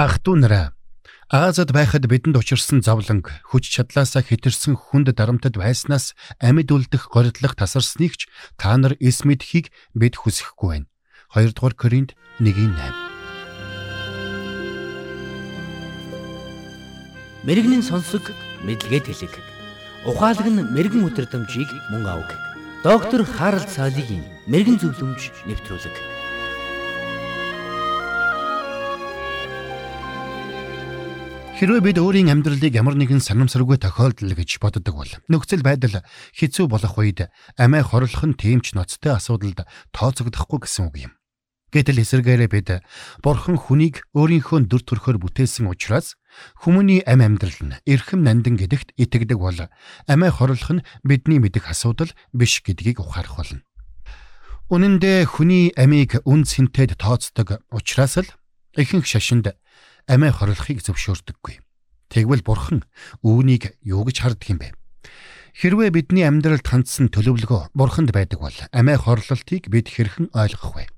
Ах トゥ нараа Азад байхад бидэнд учирсан зовлонг хүч чадлаасаа хэтэрсэн хүнд дарамтад байснаас амьд үлдэх горьдлох тасарсныг ч та нар эс мэдхийг бид хүсэхгүй байна. 2 дугаар Коринт 1:8 Мэргэний сонсог мэдлэгэд хэлэг. Ухаалаг нь мэрэгэн өдрөмжийг мөн авг. Доктор Харалт цаалогийн мэрэгэн зөвлөмж нэвтрүүлэг. Хэрвээ бид өөрийн амьдралыг ямар нэгэн санамсаргүй тохиолдол гэж боддог бол нөхцөл байдал хэцүү болох үед амиа хорлох нь тэмч ноцтой асуудалд тооцогдохгүй гэсэн үг юм. Гэтэл эсэргээрээ бид Бурхан хүнийг өөрийнхөө дүр төрхөөр бүтээсэн учраас хүмүүний амь амьдрал нь эрхэм нандин гэдэгт итгэдэг бол амиа хорлох нь бидний мэдих асуудал биш гэдгийг ухаарах болно. Үнэн дээр хүний амийг үн цэнтэд тооцдог учраас л ихэнх шашинд амиа хорлохыг зөвшөөрдөггүй. Тэгвэл бурхан үүнийг юу гэж харддаг юм бэ? Хэрвээ бидний амьдралд хандсан төлөвлөгөө бурханд байдаг бол амиа хорлолтыг бид хэрхэн ойлгох вэ?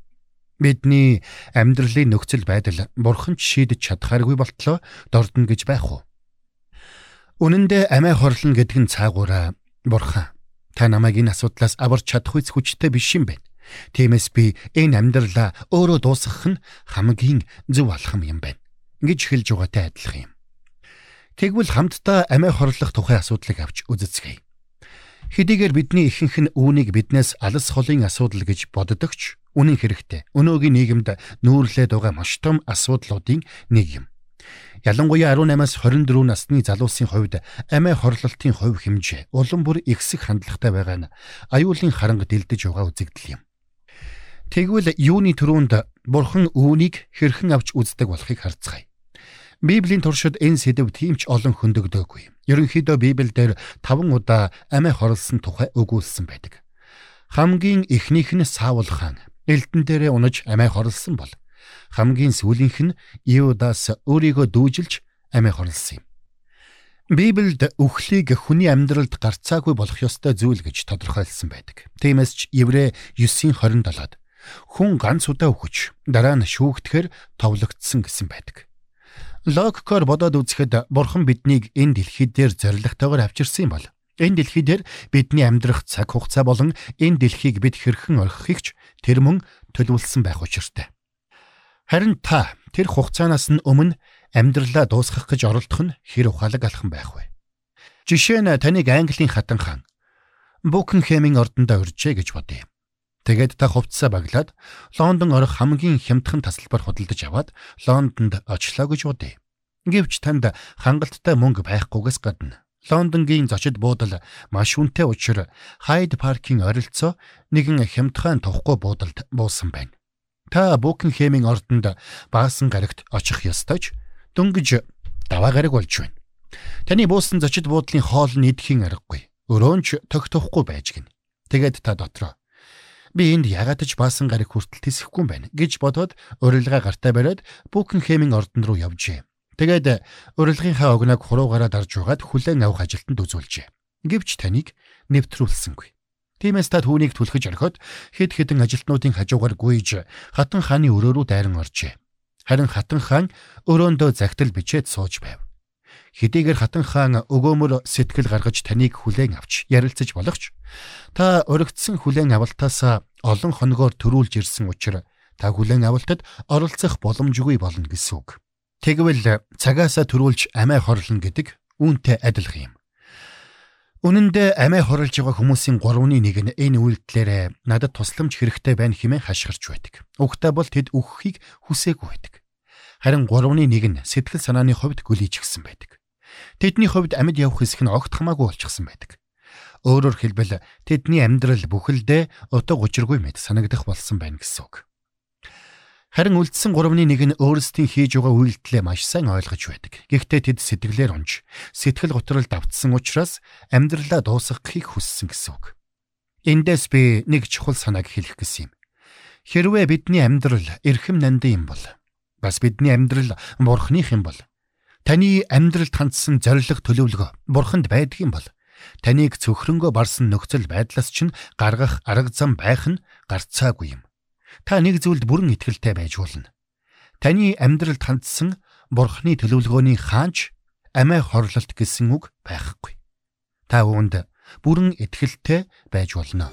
Бидний амьдралын нөхцөл байдал бурханд шийдэж чадхааргүй болтлоо дордно гэж байх уу? Үнэн дээр амиа хорлон гэдэг нь цаагаараа бурхан та намайг энэ асуудлаас аварч чадах үс хүчтэй биш юм байна. Тиймээс би энэ амьдралаа өөрөө дуусгах нь хамгийн зөв алхам юм байна гэж хэлж байгаатай адилхан юм. Тэгвэл хамтдаа амиа хорлох тухай асуудлыг авч үзэцгээе. Хэдийгээр бидний ихэнх нь үүнийг биднээс алс холын асуудал гэж боддогч үнэн хэрэгтээ өнөөгийн нийгэмд нүүрлээд байгаа маш том асуудлуудын нэг юм. Ялангуяа 18-аас 24 насны залуусын хувьд амиа хорлолтын хувь хэмжээ улам бүр ихсэх хандлагатай байгаа нь аюулын харанг дэлдэж байгаа үзэгдэл юм. Тэгвэл юуны төрөнд бурхан үүнийг хэрхэн авч үздэг болохыг харцгаая. Библийн туршид энэ сэдв тиймч олон хөндөгдөөгүй. Ерөнхийдөө Библиэлд 5 удаа амиа хорлсон тухай өгүүлсэн байдаг. Хамгийн эхнийх нь Саул хаан Элдэн дээрээ унаж амиа хорлсон бол хамгийн сүүлийнх нь Иудас өөрийгөө дүүжилж амиа хорлсон юм. Библиэд үхлийг хүний амьдралд гарцаагүй болох ёстой зүйл гэж тодорхойлсон байдаг. Тиймээс ч Еврэ 9:27-д хүн ганц удаа үхэж дараа нь шүүгдэхэр товлогдсон гэсэн байдаг. Логикоор бодоод үзэхэд бурхан биднийг энэ дэлхий дээр зоригтойгоор авчирсан юм бол энэ дэлхий дээр бидний амьдрах цаг хугацаа болон энэ дэлхийг бид хэрхэн орхихыг ч тэр мөн төлөвлөсөн байх учиртай. Харин та тэр хугацаанаас нь өмнө амьдралаа дуусгах гэж оролдох нь хэр ухаалаг алхан байх вэ? Жишээ нь таныг Английн хатан хаан Букенхэмийн ордонд урьжээ гэж бодъё. Тэгээд та хувцсаа баглаад Лондон орох хамгийн хямдхан тасалбар худалдаж аваад Лондонд очлоо гэж бодъё. Гэвч танд хангалттай мөнгө байхгүйгээс гадна Лондонгийн зочид буудал маш үнэтэй учраас Hyde Park-ийн оролцоо нэгэн хямдхан тухгүй буудалд буусан байна. Та Букенхэмийн ордонд баасан гарагт очих ёстой ч дөнгөж даваа гараг болж байна. Таны буусан зочид буудлын хоол нь идэхийн аргагүй. Өрөөнч тогтохгүй байж гин. Тэгээд та дотроо би энд ягаад ч баасан гараг хүртэл тэсэхгүй юм байна гэж бодоод урилга гартаа бариад Букенхэмийн ордон руу явжээ. Тэгээд урилгынхаа огног хуруугаараа дарж угаад хүлээн авах ажилтанд үзүүлжээ. Гэвч таныг нэвтрүүлсэнгүй. Тиймээс та түүнийг түлхэж орхиод хэд хэдэн ажилтнуудын хажуугаар гүйж хатан хааны өрөө рүү дайран оржээ. Харин хатан хаан өрөөндөө загтал бичээд сууж байв. Хэдийгээр хатан хаан өгөөмөр сэтгэл гаргаж таныг хүлээн авч ярилцаж болохч та өргөцсөн хүлээн авалтаас олон хоногоор төрүүлж ирсэн учраас та хүлээн авалтад оролцох боломжгүй болно гэсэн үг. Тэгвэл цагаасаа төрүүлж амиа хорлно гэдэг үүнтэй адилхан юм. Үнэн дээр амиа хорлж байгаа хүмүүсийн 3-ны нэг нь энэ үйлдэлээр надад тусламж хэрэгтэй байна хэмээн хашгирч байдаг. Угтаа бол тэд өгөхийг хүсээгүй байдаг. Харин 3-ны нэг нь сэтгэл санааны хувьд гүлийж гисэн байдаг. Тэдний хувьд амьд явах хэсэг нь огт хамаагүй болчихсон байдаг. Өөрөөр хэлбэл тэдний амьдрал бүхэлдээ утга учиргүй мэд санагдах болсон байна гэсэн үг. Харин үлдсэн 3-ны нэг нь өөрсдийн хийж байгаа үйлдэлээ маш сайн ойлгож байдаг. Гэхдээ тэд сэтгэлээр унж, сэтгэл готрол давтсан учраас амьдралаа дуусгахыг хүссэн гэсэн үг. Эндээс би нэг чухал санааг хэлэх гэсэн юм. Хэрвээ бидний амьдрал эрхэм нандин юм бол бас бидний амьдрал бурхных юм бол Таны амьдралд хандсан зориг төлөвлөгөө бурханд байдаг юм бол таныг цөхрөнгөө барсан нөхцөл байдлаас чинь гаргах арга зам байх нь гарцаагүй юм. Та нэг зүйлд бүрэн итгэлтэй байж болно. Таны амьдралд хандсан Бурхны төлөвлөгөөний хаанч амиа хорлолт гэсэн үг байхгүй. Та үүнд бүрэн итгэлтэй байж болно.